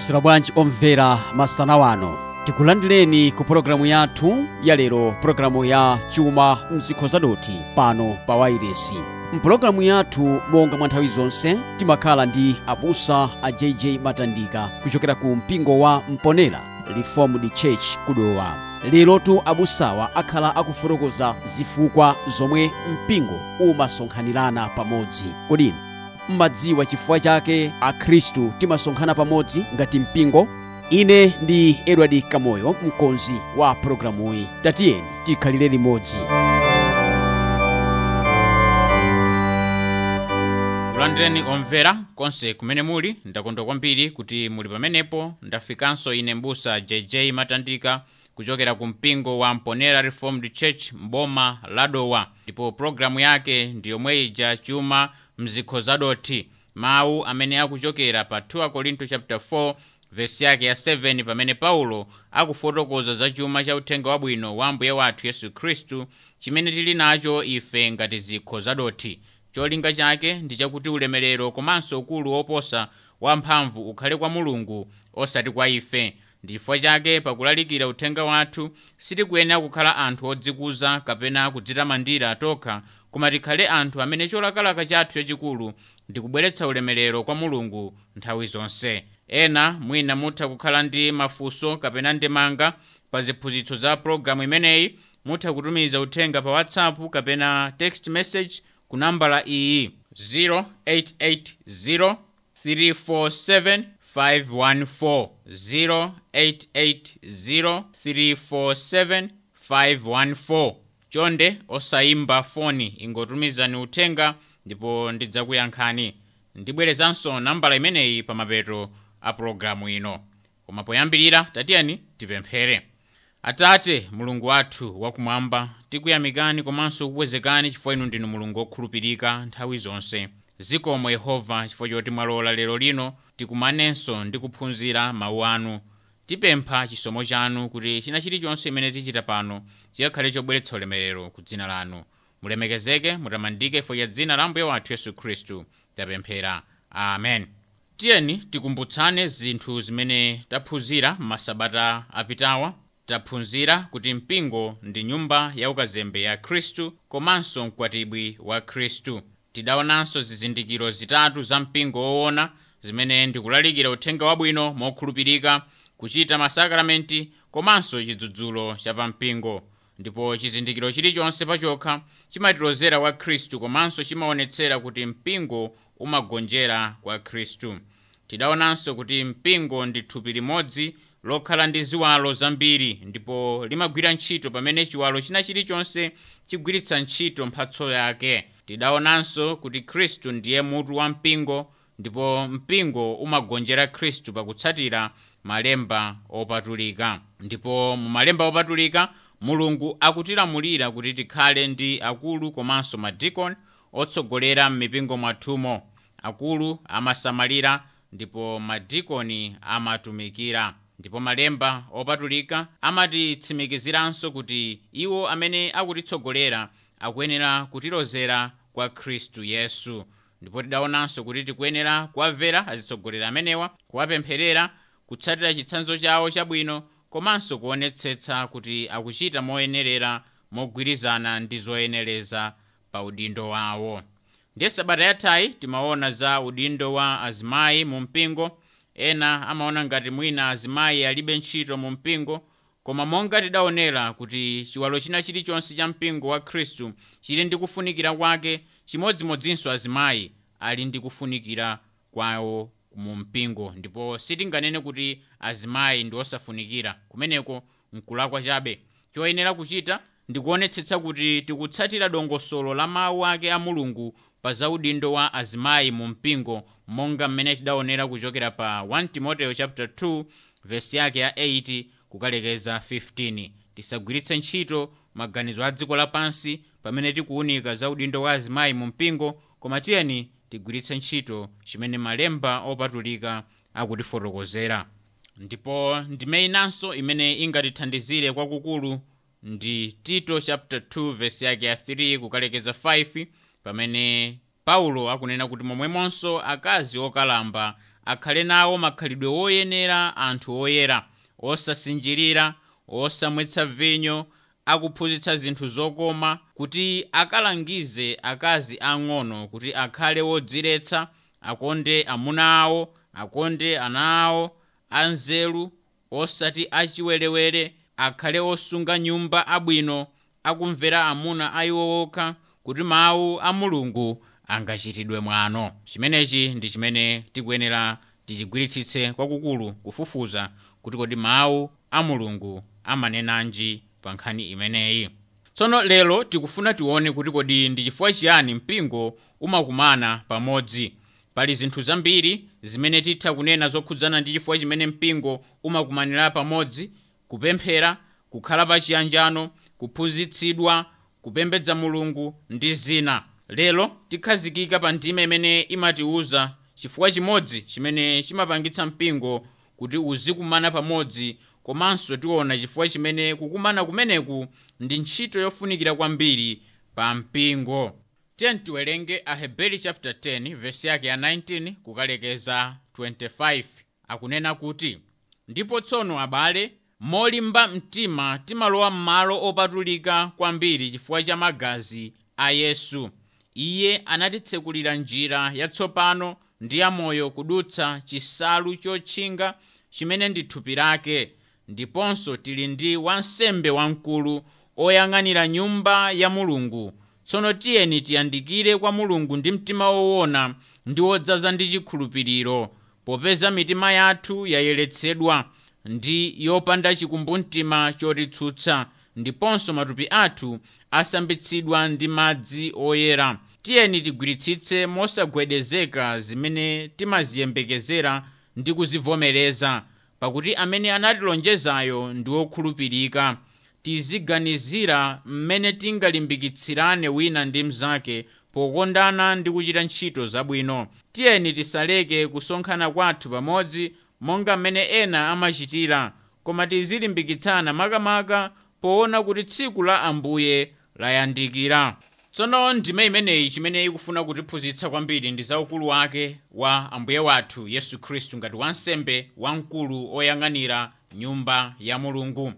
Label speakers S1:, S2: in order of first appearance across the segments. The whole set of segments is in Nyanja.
S1: mwaswera bwanji omvera masana wano. Tikulandileni ku pologalamu yathu ya lero pologalamu ya chuma mzikho zadoti pano pa wairesi mpologalamu yathu monga mwa nthawi zonse timakhala ndi abusa a jj matandika kuchokera ku mpingo wa mponera reformed church kudowa. Lerotu abusawa akhala akufotokoza zifukwa zomwe mpingo umasonkhanirana pamodzi. Kodini mmadziwa chifukwa chake akhristu timasonkhana pamodzi ngati mpingo. Ine ndi edward kamoyo mkonzi wa pologalamuyi tatiyeni tikhalire limodzi.
S2: Kulandireni omvera konse kumene muli ndakondwa kwambiri kuti muli pamenepo ndafikanso ine mbusa jj matandika kuchokera ku mpingo wa mponera reformed church mboma ladowa. Ndipo pologalamu yake ndi yomweyi ja chuma mzikho zadoti mawu amene akuchokera pa 2 korinto chapter 4 vesi yake ya 7 pamene paulo akufotokoza za chuma cha uthenga wabwino wa ambuye wathu yesu khristu chimene tili nacho ife ngati zikho zadoti cholinga chake ndi chakuti ulemerero komanso ukulu woposa wamphamvu ukhale kwa mulungu osati kwa ife. Ndi chifukwa chake pakulalikira uthenga wathu sitikuyenera kukhala anthu odzikuza kapena kudzitamandira tokha koma tikhale anthu amene cholakalaka chathu chachikulu ndi kubweretsa ulemerero kwa mulungu nthawi zonse. Ena mwina mutha kukhala ndi mafunso kapena ndemanga pa ziphunzitso za pologalamu imeneyi mutha kutumiza uthenga pa whatsapp kapena text message ku nambala iyi 0880 347 514 0880 347 514 chonde osayimba foni. Ingotumizani uthenga ndipo ndidzakuyankhani. Ndibwerezanso nambala imeneyi pa mapeto a pologalamu ino. Koma poyambirira tatiyeni tipemphere. Atate mulungu wathu wakumwamba tikuyamikani komanso kukwezekani chifukwa inu ndinu mulungu wokhulupirika nthawi zonse. Zikomo yehova chifukwa choti mwalola lero lino tikumanenso ndi kuphunzira mawu anu tipempha chisomo chanu kuti china chilichonse imene tichita pano chikakhale chobweretsa ulemerero ku dzina lanu. Mulemekezeke mutamandike fo ya dzina la mbuye wathu yesu khristu. Tapemphera. Amen. Tiyeni tikumbutsane zinthu zimene taphunzira m'masabata apitawa taphunzira kuti mpingo ndi nyumba ya ukazembe ya khristu komanso mkwatibwi wa khristu. Tidaonanso zizindikiro zitatu za mpingo woona zimene ndikulalikira uthenga wabwino mokhulupirika kuchita masakramenti komanso chidzudzulo chapampingo ndipo chizindikiro chilichonse pachokha chimatilozera kwa khristu komanso chimaonetsera kuti mpingo umagonjera kwa khristu. Tidaonanso kuti mpingo ndi thupi limodzi lokhala ndi ziwalo zambiri ndipo limagwira ntchito pamene chiwalo china chilichonse chigwiritsa ntchito mphatso yake. Tidaonanso kuti khristu ndiye mutu wa mpingo ndipo mpingo umagonjera khristu pakutsatira malemba opatulika. Ndipo mu malemba opatulika mulungu akutilamulira kuti tikhale ndi akulu komanso madikoni otsogolera m'mipingo mwathumo akulu amasamalira ndipo madikoni amatumikira. Ndipo malemba opatulika amatitsimikiziranso kuti iwo amene akutitsogolera akuyenera kutilozera kwa khristu yesu. Ndipo tidaonanso kuti tikuyenera kuwamvera azitsogolera amenewa kuwapempherera kutsatira chitsanzo chawo chabwino komanso kuonetsetsa kuti akuchita moyenerera mogwirizana ndi zoyenereza pa udindo wawo. Ndiye sabata yathayi timaona za udindo wa azimayi mu mpingo ena amaona ngati mwina azimayi alibe ntchito mu mpingo koma monga tidaonera kuti chiwalo china chilichonse cha mpingo wa khristu chili ndi kufunikira kwake chimodzimodzinso azimayi ali ndi kufunikira kwawo mu mpingo ndipo sitinganene kuti azimayi ndi osafunikira. Kumeneko nkulakwa chabe choyenera kuchita ndikuonetsetsa kuti tikutsatira dongosolo la mawu ake a mulungu pa zaudindo wa azimayi mu mpingo monga mmene tidaonera kuchokera pa 1 timoteyo chapter 2 vesi yake ya 8 kukalekeza 15 tisagwiritse ntchito maganizo a dziko lapansi pamene tikuunika zaudindo wa azimayi mu mpingo koma tiyeni tigwiritse ntchito chimene malemba opatulika akutifotokozera ndipo ndime inanso imene ingatithandizire kwakukulu ndi tito chapter 2 vesi yake ya 3 kukalekeza 5 pamene paulo akunena kuti momwemonso akazi okalamba akhale nawo makhalidwe woyenera anthu oyera osasinjirira osamwetsa vinyo akuphunzitsa zinthu zokoma kuti akalangize akazi ang'ono kuti akhale wodziretsa akonde amuna awo akonde ana awo anzeru osati achiwerewere akhale osunga nyumba abwino akumvera amuna ayiwo okha kuti mawu a mulungu angachitidwe mwano. Chimenechi ndi chimene tikuyenera tichigwiritsitse kwakukulu kufufuza kuti kodi mawu a mulungu amanenanji pa nkhani imeneyi. Tsono lero tikufuna tione kuti kodi ndi chifukwa chiyani mpingo umakumana pamodzi. Pali zinthu zambiri zimene titha kunena zokhudzana ndi chifukwa chimene mpingo umakumanira pamodzi kupemphera kukhala pa chiyanjano kuphunzitsidwa kupembedza mulungu ndi zina. Lero tikhazikika pa ndima imene imatiwuza chifukwa chimodzi chimene chimapangitsa mpingo kuti uzikumana pamodzi komanso tiona chifukwa chimene kukumana kumeneku ndi ntchito yofunikira kwambiri pa mpingo. Tiye aheberi chapter 10 vesi yake ya 19 kukalekeza 25 akunena kuti ndipo tsono abale molimba mtima timalowa m'malo opatulika kwambiri chifukwa cha magazi a yesu. Iye anatitsekulira njira yatsopano ndi yamoyo kudutsa chisalu chotchinga chimene ndi thupi lake ndiponso tili ndi wansembe wamkulu oyang'anira nyumba ya mulungu. Tsono tiyeni tiyandikire kwa mulungu ndi mtima woona ndi wodzaza ndi chikhulupiriro popeza mitima yathu yayeretsedwa ndi yopanda chikumbumtima chotitsutsa ndiponso matupi athu asambitsidwa ndi madzi oyera. Tiyeni tigwiritsitse mosagwedezeka zimene timaziyembekezera ndi kuzivomereza pakuti amene anatilonjezayo ndi wokhulupirika tiziganizira mmene tingalimbikitsirane wina ndi mnzake pokondana ndi kuchita ntchito zabwino. Tiyeni tisaleke kusonkhana kwathu pamodzi monga mmene ena amachitira koma tizilimbikitsana makamaka poona kuti tsiku la ambuye layandikira tsono ndime imeneyi chimene ikufuna kutiphunzitsa kwambiri ndi zaukulu wake wa ambuye wathu yesu khristu ngati wansembe wamkulu oyang'anira nyumba ya mulungu.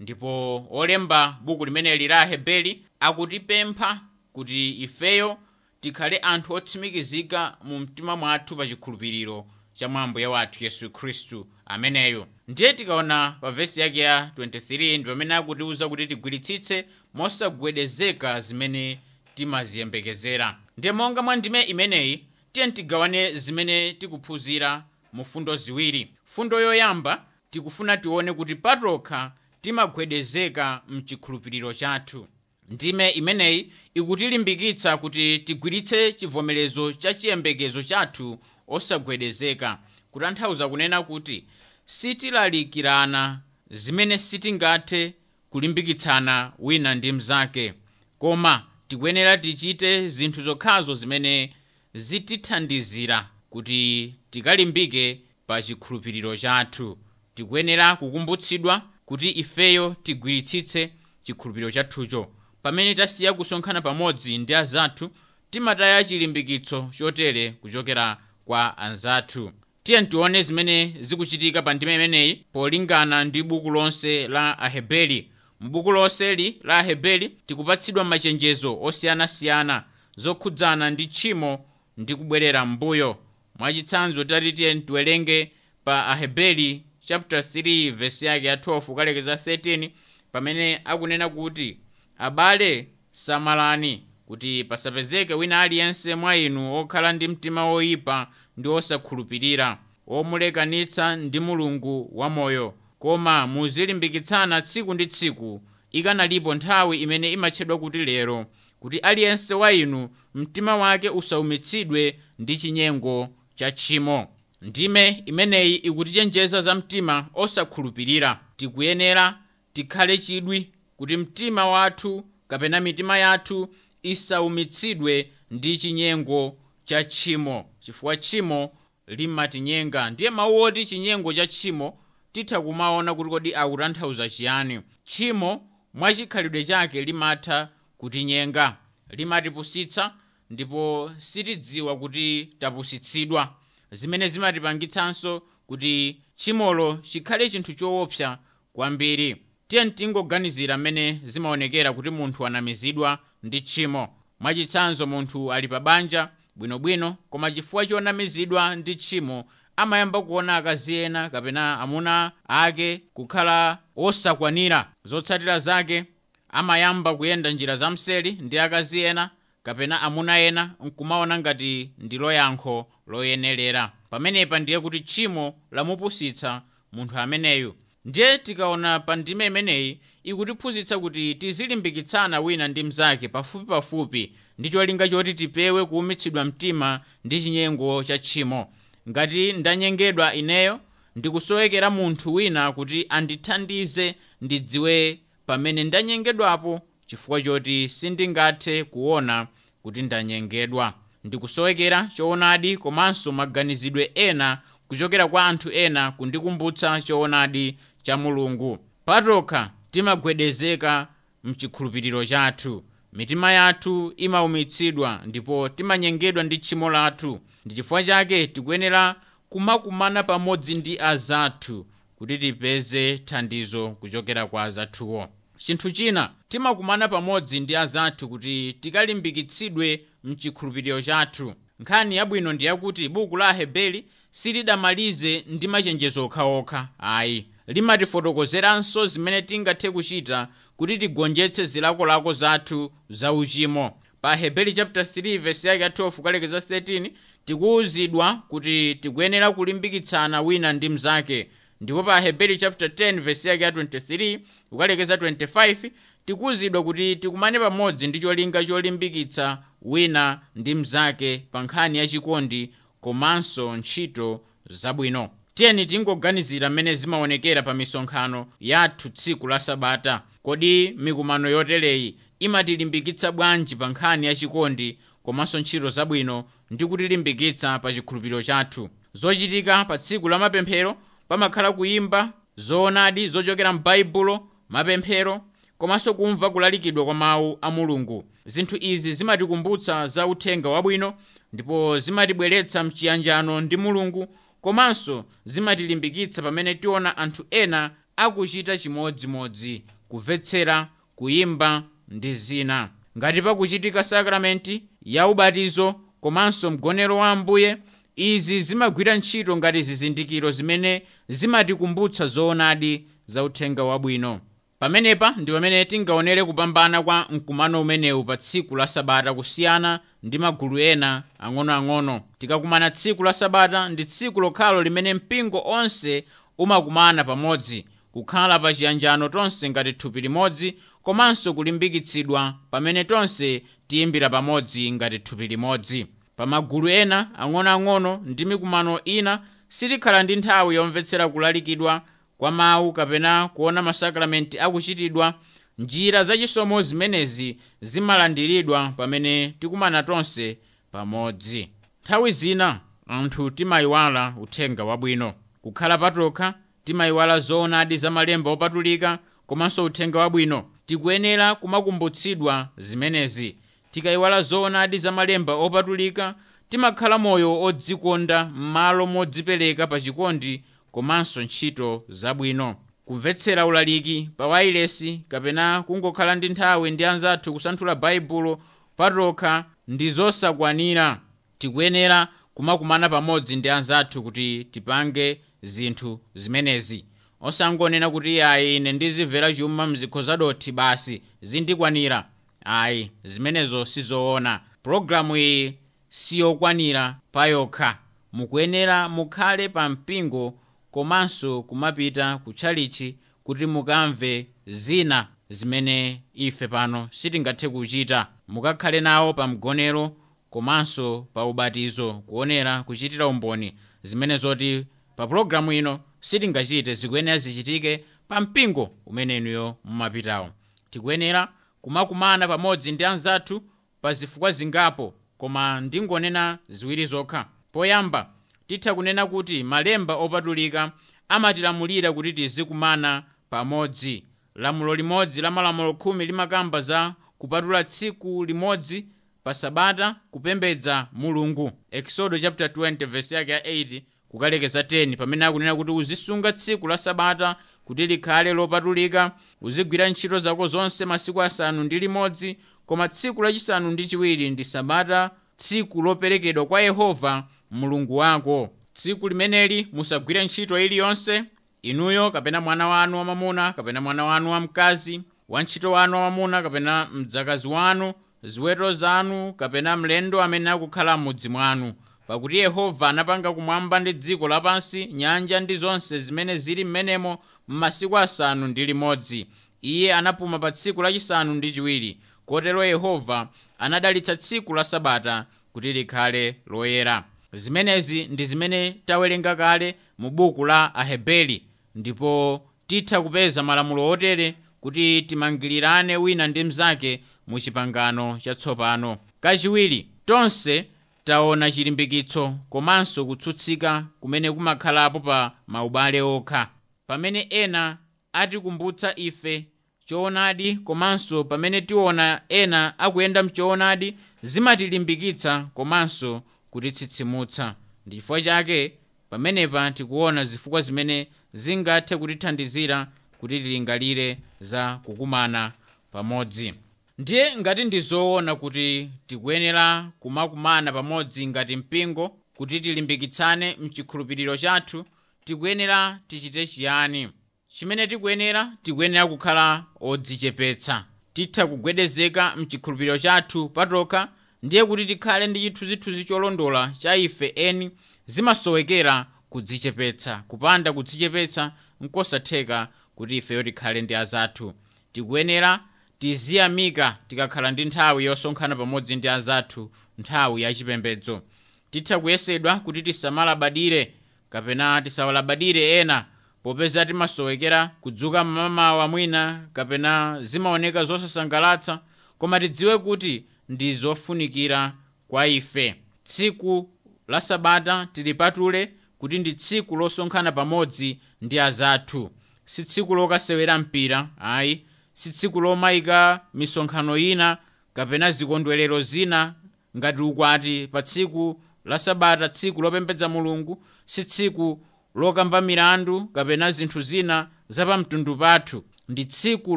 S2: Ndipo olemba buku limeneli la aheberi akutipempha kuti ifeyo tikhale anthu otsimikizika mu mtima mwathu pa chikhulupiriro cha mwa ambuye wathu yesu khristu. Ameneyo ndiye tikaona pa vesi yake ya 23 ndi pamene akutiwuza kuti tigwiritsitse mosagwedezeka zimene timaziyembekezera. Ndiye monga mwa ndime imeneyi tiye tigawane zimene tikuphunzira mu fundo ziwiri. Fundo yoyamba tikufuna tione kuti patokha timagwedezeka mchikhulupiriro chathu. Ndime imeneyi ikutilimbikitsa kuti tigwiritse chivomerezo cha chiyembekezo chathu osagwedezeka kutanthauza kunena kuti sitilalikirana zimene sitingathe kulimbikitsana wina ndi mnzake. Koma tikuyenera tichite zinthu zokhazo zimene zitithandizira kuti tikalimbike pa chikhulupiriro chathu. Tikuyenera kukumbutsidwa kuti ifeyo tigwiritsitse chikhulupiriro chathucho. Pamene tasiya kusonkhana pamodzi ndi azathu timataya chilimbikitso chotere kuchokera kwa anzathu. Tiye tione zimene zikuchitika pa ndime imeneyi polingana ndi buku lonse la aheberi m'buku lonseli la aheberi tikupatsidwa machenjezo osiyanasiyana zokhudzana ndi tchimo ndi kubwerera m'mbuyo. Mwachitsanzo tati tiye tiwerenge pa aheberi chapter 3 verse yake ya 12 kukalekeza 13 pamene akunena kuti abale samalani kuti pasapezeke wina aliyense mwa inu okhala ndi mtima woyipa ndi osakhulupirira omulekanitsa ndi mulungu wamoyo koma muzilimbikitsana tsiku ndi tsiku ikanalipo nthawi imene imatchedwa kuti lero kuti aliyense wa inu mtima wake usaumitsidwe ndi chinyengo cha tchimo. Ndime imeneyi ikutichenjeza za mtima osakhulupirira. Tikuyenera tikhale chidwi kuti mtima wathu kapena mitima yathu isaumitsidwe ndi chinyengo cha tchimo chifukwa tchimo limatinyenga. Ndiye mawu oti chinyengo cha tchimo titha kumaona kuti kodi akutanthauza chiyani. Tchimo mwachikhalidwe chake limatha kutinyenga limatipusitsa ndipo sitidziwa kuti tapusitsidwa zimene zimatipangitsanso kuti tchimolo chikhale chinthu choopsa kwambiri. Tiye tingoganizira mmene zimaonekera kuti munthu anamizidwa ndi tchimo. Mwachitsanzo munthu ali pa banja bwinobwino koma chifukwa chonamizidwa ndi tchimo amayamba kuona akazi ena kapena amuna ake kukhala osakwanira zotsatira zake amayamba kuyenda njira zamseri ndi akazi ena kapena amuna ena nkumaona ngati ndi loyankho loyenerera pamenepa ndiye kuti tchimo lamupusitsa munthu ameneyu. Ndiye tikaona pa ndime imeneyi ikutiphunzitsa kuti tizilimbikitsana wina ndi mnzake pafupipafupi ndi cholinga choti tipewe kuumitsidwa mtima ndi chinyengo cha tchimo ngati ndanyengedwa ineyo ndikusowekera munthu wina kuti andithandize ndidziwe pamene ndanyengedwapo chifukwa choti sindingathe kuona kuti ndanyengedwa. Ndikusowekera choonadi komanso maganizidwe ena kuchokera kwa anthu ena kundikumbutsa choonadi cha mulungu. Patokha timagwedezeka mchikhulupiriro chathu. Mitima yathu imaumitsidwa ndipo timanyengedwa ndi tchimo lathu ndi chake tikuyenera kumakumana pamodzi ndi azathu kuti tipeze thandizo kuchokera kwa azathuwo. Chinthu china timakumana pamodzi ndi azathu kuti tikalimbikitsidwe mchikhulupiriro chathu. Nkhani yabwino ndi yakuti buku la aheberi silidamalize ndi machenjezo okhaokha. Ayi limatifotokozeranso zimene tingathe kuchita kuti tigonjetse zilakolako zathu za uchimo. Pa aheberi chapter 3 verse yake ya 12 kukalekeza 13 tikuwuzidwa kuti tikuyenera kulimbikitsana wina ndi mnzake. Ndipo pa heberi chapter 10 vesi yake ya 23 kukalekeza 25 tikuwuzidwa kuti tikumane pamodzi ndi cholinga cholimbikitsa wina ndi mnzake pa nkhani yachikondi komanso ntchito zabwino. Tiyeni tingoganizira mmene zimaonekera pa misonkhano yathu tsiku la sabata. Kodi mikumano yoteleyi imatilimbikitsa bwanji pa nkhani yachikondi komanso ntchito zabwino ndi kutilimbikitsa pa chikhulupiriro chathu. Zochitika pa tsiku la mapemphero pamakhala kuyimba zoonadi zochokera m'baibulo mapemphero komanso kumva kulalikidwa kwa mawu a mulungu. Zinthu izi zimatikumbutsa za uthenga wabwino ndipo zimatibweretsa mchiyanjano ndi mulungu komanso zimatilimbikitsa pamene tiona anthu ena akuchita chimodzimodzi kumvetsera kuyimba ndi zina. Ngati pakuchitika sakramenti ya ubatizo komanso mgonero wa ambuye izi zimagwira ntchito ngati zizindikiro zimene zimatikumbutsa zoonadi za uthenga wabwino. Pamenepa ndi pamene tingaonere kupambana kwa mkumano umenewu pa tsiku la sabata kusiyana ndi magulu ena ang'onoang'ono. Tikakumana tsiku la sabata ndi tsiku lokhalo limene mpingo onse umakumana pamodzi kukhala pa chiyanjano tonse ngati thupi limodzi komanso kulimbikitsidwa pamene tonse tiyimbira pamodzi ngati thupi limodzi. Pa magulu ena ang'onoang'ono ndi mikumano ina sitikhala ndi nthawi yomvetsera kulalikidwa kwa mawu kapena kuona masakramenti akuchitidwa njira zachisomo zimenezi zimalandiridwa pamene tikumana tonse pamodzi. Nthawi zina anthu timayiwala uthenga wabwino. Kukhala patokha timayiwala zoonadi za malemba opatulika komanso uthenga wabwino tikuyenera kumakumbutsidwa zimenezi. Tikayiwala zoonadi za malemba opatulika timakhala moyo odzikonda m'malo modzipereka pa chikondi komanso ntchito zabwino. Kumvetsera ulaliki pa wailesi kapena kungokhala ndi nthawi ndi anzathu kusanthula baibulo patokha ndi zosakwanira. Tikuyenera kumakumana pamodzi ndi anzathu kuti tipange zinthu zimenezi osangonena kuti ayi ine ndizimvera chuma mzikho zadothi basi zindikwanira. Ayi zimenezo sizoona. Pologalamu iyi siyokwanira payokha. Mukuyenera mukhale pa mpingo komanso kumapita kutchalichi kuti mukamve zina zimene ife pano sitingathe kuchita. Mukakhale nawo pa mgonero komanso pa ubatizo kuonera kuchitira umboni. Zimene zoti pa pologalamu ino sitingachite zikuyenera zichitike pa mpingo umenenuyo mumapitawo tikuyenera kumakumana pamodzi ndi anzathu pa zifukwa zingapo koma ndingonena ziwiri zokha. Poyamba titha kunena kuti malemba opatulika amatilamulira kuti tizikumana pamodzi. Lamulo limodzi la malamulo khumi limakamba za kupatula tsiku limodzi pa sabata kupembedza mulungu. Exodo chapter 20 verse yake ya 8 kukalekeza 10 pamene akunena kuti uzisunga tsiku la sabata kuti likhale lopatulika uzigwira ntchito zako zonse masiku asanu ndi limodzi koma tsiku lachisanu ndi chiwiri ndi sabata tsiku loperekedwa kwa yehova mulungu wako. Tsiku limeneli musagwire ntchito iliyonse inuyo kapena mwana wanu wamamuna kapena mwana wanu wamkazi wantchito wanu wamamuna kapena mdzakazi wanu ziweto zanu kapena mlendo amene akukhala m'mudzi mwanu pakuti yehova anapanga kumwamba ndi dziko lapansi nyanja ndi zonse zimene zili m'menemo m'masiku asanu ndi limodzi. Iye anapuma pa tsiku lachisanu ndi chiwiri. Kotero yehova anadalitsa tsiku la sabata kuti likhale loyera. Zimenezi ndi zimene tawerenga kale mu buku la aheberi ndipo titha kupeza malamulo otere kuti timangilirane wina ndi mnzake mu chipangano chatsopano kachiwiri tonse taona chilimbikitso komanso kutsutsika kumene kumakhalapo pa maubale okha. Pamene ena atikumbutsa ife choonadi komanso pamene tiona ena akuyenda mchoonadi zimatilimbikitsa komanso kutitsitsimutsa. Ndi chifukwa chake pamenepa tikuona zifukwa zimene zingathe kutithandizira kuti tilingalire za kukumana pamodzi ndiye ngati ndi zoona kuti tikuyenera kumakumana pamodzi ngati mpingo kuti tilimbikitsane mchikhulupiriro chathu tikuyenera tichite chiyani? Chimene tikuyenera tikuyenera kukhala odzichepetsa. Titha kugwedezeka mchikhulupiriro chathu patokha ndiye kuti tikhale ndi chithunzithunzi cholondola cha ife eni zimasowekera kudzichepetsa kupanda kudzichepetsa nkosatheka kuti ifeyo tikhale ndi azathu. Tikuyenera tiziyamika tikakhala ndi nthawi yosonkhana pamodzi ndi azathu nthawi yachipembedzo titha kuyesedwa kuti tisamalabadire kapena tisawalabadire ena popeza timasowekera kudzuka mmamawa mwina kapena zimaoneka zosasangalatsa koma tidziwe kuti ndi zofunikira kwa ife. Tsiku la sabata tilipatule kuti ndi tsiku losonkhana pamodzi ndi azathu. Si tsiku lokasewera mpira ayi si tsiku lomayika misonkhano ina kapena zikondwerero zina ngati ukwati pa tsiku la sabata tsiku lopembedza mulungu si tsiku lokamba milandu kapena zinthu zina zapamtundu pathu ndi tsiku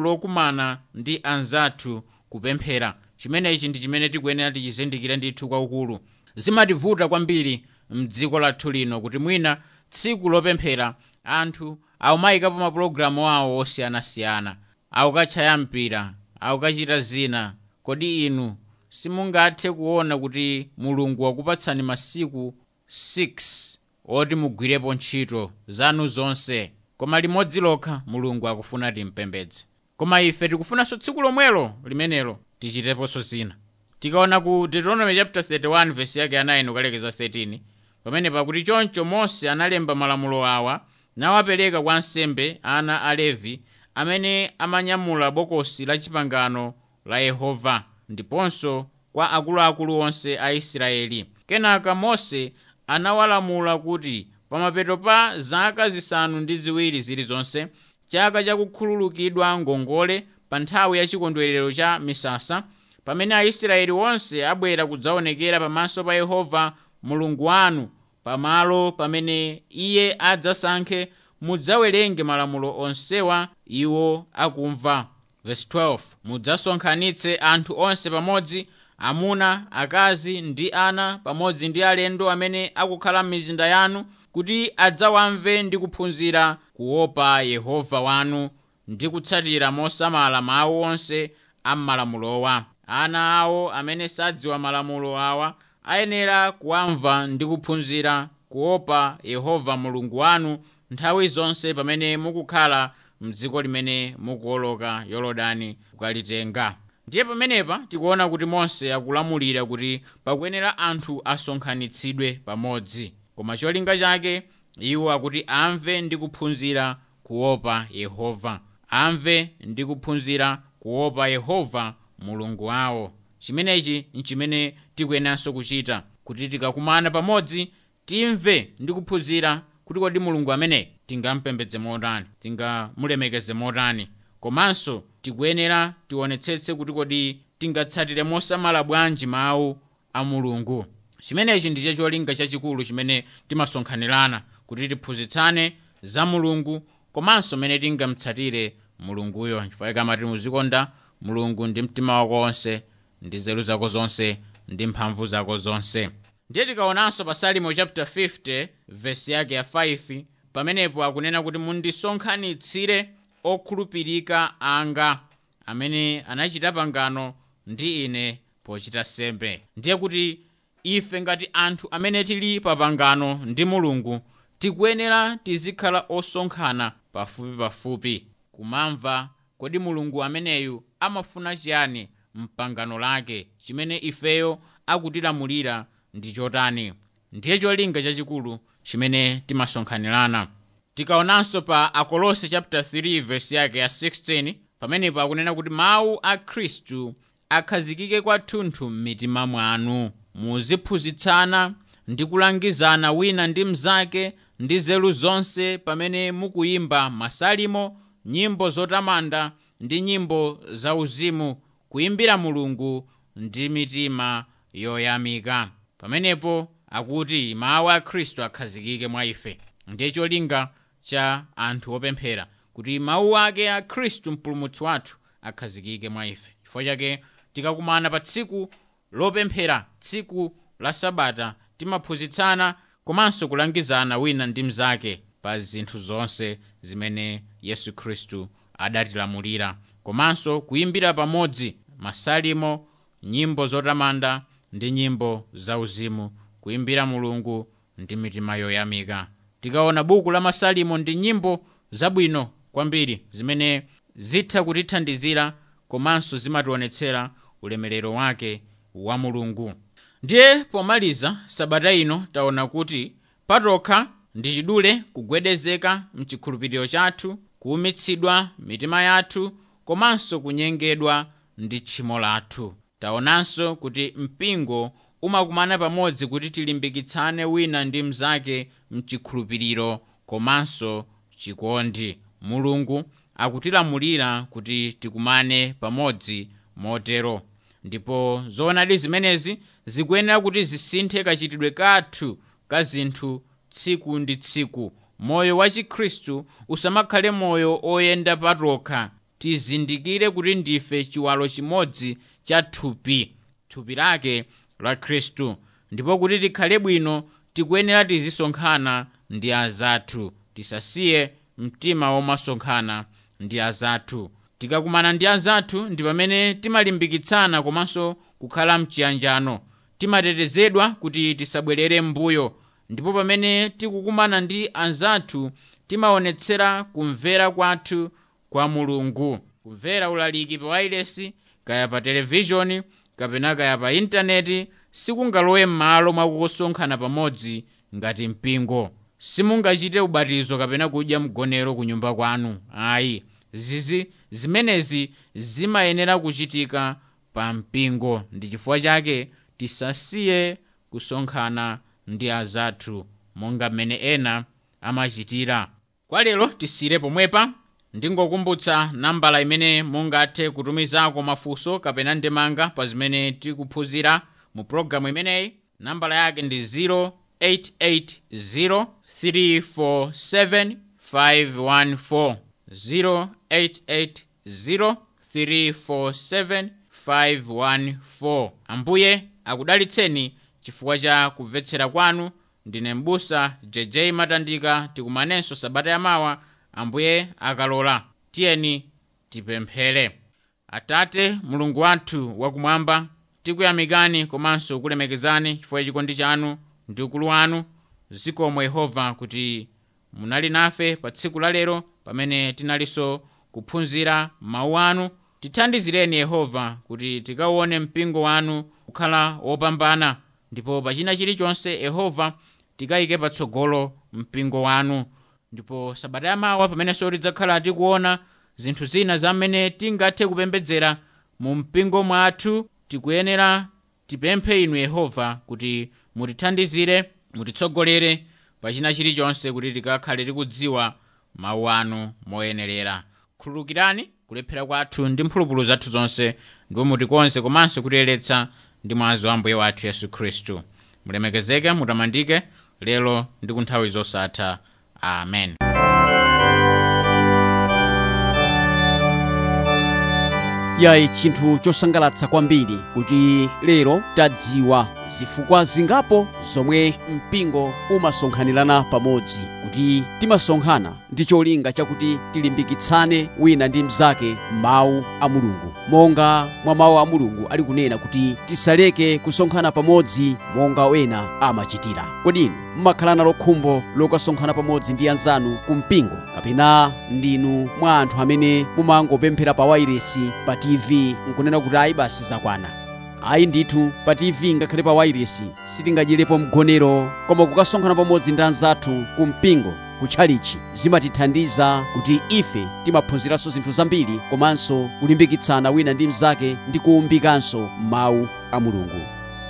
S2: lokumana ndi anzathu kupemphera. Chimenechi ndi chimene tikuyenera tichizindikire ndithu kwaukulu. Zimativuta kwambiri mdziko lathu lino kuti mwina tsiku lopemphera anthu akumayikapo mapulogalamu awo osiyanasiyana akukatchaya mpira akukachita zina. Kodi inu simungathe kuona kuti mulungu wakupatsani masiku 6 oti mugwirepo ntchito zanu zonse. Koma limodzi lokha mulungu akufuna timpembedze. Koma ife tikufunanso tsiku lomwelo limenelo tichiteponso zina. Tikaona ku deuteronomy chapter 31 verse yake ya 9 ukalekeza 13 pamene pakuti choncho mose analemba malamulo awa nawapereka kwa nsembe ana a levi amene amanyamula bokosi la chipangano la yehova ndiponso kwa akuluakulu onse a israeli. Kenaka mose anawalamula kuti pamapeto pa zaka zisanu ndi ziwiri zilizonse chaka chakukhululukidwa ngongole pa nthawi ya chikondwerero cha misasa pamene aisraeli onse abwera kudzaonekera pamaso pa yehova mulungu wanu pamalo pamene iye adzasankhe mudzawerenge malamulo onsewa iwo akumva. Verse 12 mudzasonkhanitse anthu onse pamodzi amuna akazi ndi ana pamodzi ndi alendo amene akukhala m'mizinda yanu kuti adzawamve ndi kuphunzira kuopa yehova wanu ndi kutsatira mosamala mawu onse a m'malamulowa. Ana awo amene sadziwa malamulo awa ayenera kuwamva ndi kuphunzira kuopa yehova mulungu wanu nthawi zonse pamene mukukhala mdziko limene mukuwoloka yorodani kukalitenga. Ndiye pamenepa tikuona kuti mose akulamulira kuti pakuyenera anthu asonkhanitsidwe pamodzi. Koma cholinga chake iwo akuti amve ndi kuphunzira kuopa yehova. Amve ndi kuphunzira kuopa yehova mulungu wawo. Chimenechi nchimene tikuyeneranso kuchita kuti tikakumana pamodzi timve ndi kuphunzira kuti kodi mulungu amene tingampembedze motani tingamulemekeze motani komanso tikuyenera tionetsetse kuti kodi tingatsatire mosamala bwanji mawu a mulungu. Chimenechi ndicho cholinga chachikulu chimene timasonkhanirana kuti tiphunzitsane za mulungu komanso mene tingamtsatire mulunguyo. Chifukwa amati muzikonda mulungu ndi mtima wako wonse ndi nzeru zako zonse ndi mphamvu zako zonse ndiye tikaonanso pa salimo chapter 50 vesi yake ya 5 pamenepo akunena kuti mundisonkhanitsire okhulupirika anga. Amene anachita pangano ndi ine pochita sembe. Ndiye kuti ife ngati anthu amene tili pa pangano ndi mulungu tikuyenera tizikhala osonkhana pafupipafupi kumamva kodi mulungu ameneyu amafuna chiyani mpangano lake chimene ifeyo akutilamulira ndi chotani ndiye cholinga chachikulu chimene timasonkhanirana. Tikaonanso pa akolose chapter 3 verse yake ya 16 pamenepo akunena kuti mawu a khristu akhazikike kwathunthu m'mitima mwanu. Muziphunzitsana ndi kulangizana wina ndi mnzake ndi zelu zonse pamene mukuyimba masalimo nyimbo zotamanda ndi nyimbo zauzimu kuyimbira mulungu ndi mitima yoyamika pamenepo akuti mawu a khristu akhazikike mwa ife. Ndiye cholinga cha anthu opemphera kuti mawu ake a khristu mpulumutsi wathu akhazikike mwa ife. Chifukwa chake tikakumana pa tsiku lopemphera tsiku la sabata timaphunzitsana komanso kulangizana wina ndi mnzake pa zinthu zonse zimene yesu khristu adatilamulira. Komanso kuyimbira pamodzi masalimo nyimbo zotamanda ndi nyimbo zauzimu kuimbira mulungu ndi mitima yoyamika. Tikaona buku la masalimo ndi nyimbo zabwino kwambiri zimene zitha kutithandizira komanso zimationetsera ulemerero wake wa mulungu. Ndiye pomaliza sabata ino taona kuti patokha ndi chidule kugwedezeka mchikhulupiriro chathu kuumitsidwa mitima yathu komanso kunyengedwa ndi tchimo lathu taonanso kuti mpingo umakumana pamodzi kuti tilimbikitsane wina ndi mnzake mchikhulupiriro komanso chikondi. Mulungu akutilamulira kuti tikumane pamodzi motero. Ndipo zoonadi zimenezi zikuyenera kuti zisinthe kachitidwe kathu ka zinthu tsiku ndi tsiku. Moyo wa chikhristu usamakhale moyo oyenda patokha tizindikire kuti ndife chiwalo chimodzi cha thupi thupi lake la khristu ndipo kuti tikhale bwino tikuyenera tizisonkhana ndi azathu tisasiye mtima womasonkhana ndi azathu. Tikakumana ndi azathu ndi pamene timalimbikitsana komanso kukhala mchiyanjano timatetezedwa kuti tisabwerere m'mbuyo ndipo pamene tikukumana ndi anzathu timaonetsera kumvera kwathu kwa mulungu. Kumvera ulaliki pa wailesi kaya pa televishoni kapena kaya pa intaneti sikungalowe m'malo mwakukosonkhana pamodzi ngati mpingo. Simungachite ubatizo kapena kudya mgonero ku nyumba kwanu. Ayi zizi zimenezi zimayenera kuchitika pa mpingo. Ndi chifukwa chake tisasiye kusonkhana ndi azathu monga mmene ena amachitira. Kwa lero tisire pomwepa ndingokumbutsa nambala imene mungathe kutumizako mafunso kapena ndemanga pa zimene tikuphunzira mu pologalamu imeneyi. Nambala yake ndi 0880 347 514 0880 347 514 ambuye akudalitseni chifukwa cha kumvetsera kwanu. Ndine mbusa jj matandika tikumanenso sabata yamawa ambuye akalola tiyeni tipemphere atate mulungu wathu wakumwamba tikuyamikani komanso kulemekezani chifukwa chikondi chanu ndi ukulu wanu zikomo yehova kuti munali nafe pa tsiku la lero pamene tinalinso kuphunzira mawu anu. Tithandizireni yehova kuti tikauone mpingo wanu kukhala wopambana ndipo pachina chilichonse yehova tikayike patsogolo mpingo wanu ndipo sabata yamawa pamenenso tidzakhala tikuona zinthu zina zamene tingathe kupembedzera mu mpingo mwathu tikuyenera tipemphe inu yehova kuti mutithandizire mutitsogolere pachina chilichonse kuti tikakhale tikudziwa mawu anu moyenerera. Khululukirani kulephera kwathu ndi mphulupulu zathu zonse ndipo mutikonze komanso kutiyeretsa ndi mwazi wa ambuye wathu yesu khristu. Mulemekezeke mutamandike lero ndi kunthawi zosatha amen.
S1: Yayi chinthu chosangalatsa kwambiri kuti lero tadziwa zifukwa zingapo zomwe mpingo umasonkhanirana pamodzi kuti timasonkhana ndi cholinga chakuti tilimbikitsane wina ndi mnzake mawu a mulungu. Monga mwa mawu a mulungu ali kunena kuti tisaleke kusonkhana pamodzi monga wena amachitira. Kodi mmakhalana mmakhala nalo khumbo lokasonkhana pamodzi ndi anzanu ku mpingo kapena ndinu mwa anthu amene mumangopemphera pa wairesi pa tv nkunena kuti ayi basi zakwana. Ayi ndithu pa tv ngakhale pa wairesi sitingadyelepo mgonero koma kukasonkhana pamodzi ndi anzathu ku mpingo kutchalichi zimatithandiza kuti ife timaphunziranso zinthu zambiri komanso kulimbikitsana wina ndi mnzake ndi kuwumbikanso mawu a mulungu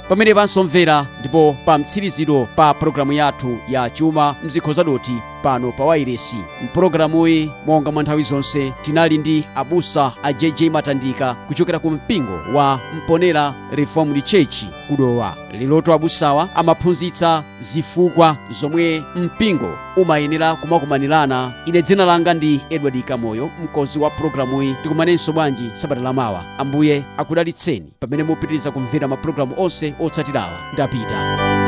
S1: pamene pansomvera ndipo pa mtsiriziro pa pologalamu yathu ya chuma mzikhoza doti pano pa wairesi mpulogalamuyi monga mwa nthawi zonse tinali ndi abusa a jj matandika kuchokera ku mpingo wa mponera reformed church kudowa. Liloto abusawa amaphunzitsa zifukwa zomwe mpingo umayenera kumakumanirana. Ine dzina langa ndi edward kamoyo mkozi wa pulogalamuyi tikumanenso bwanji sabata lamawa ambuye akudalitseni. Pamene mupitiriza kumvera mapulogalamu onse otsatirawa ndapita.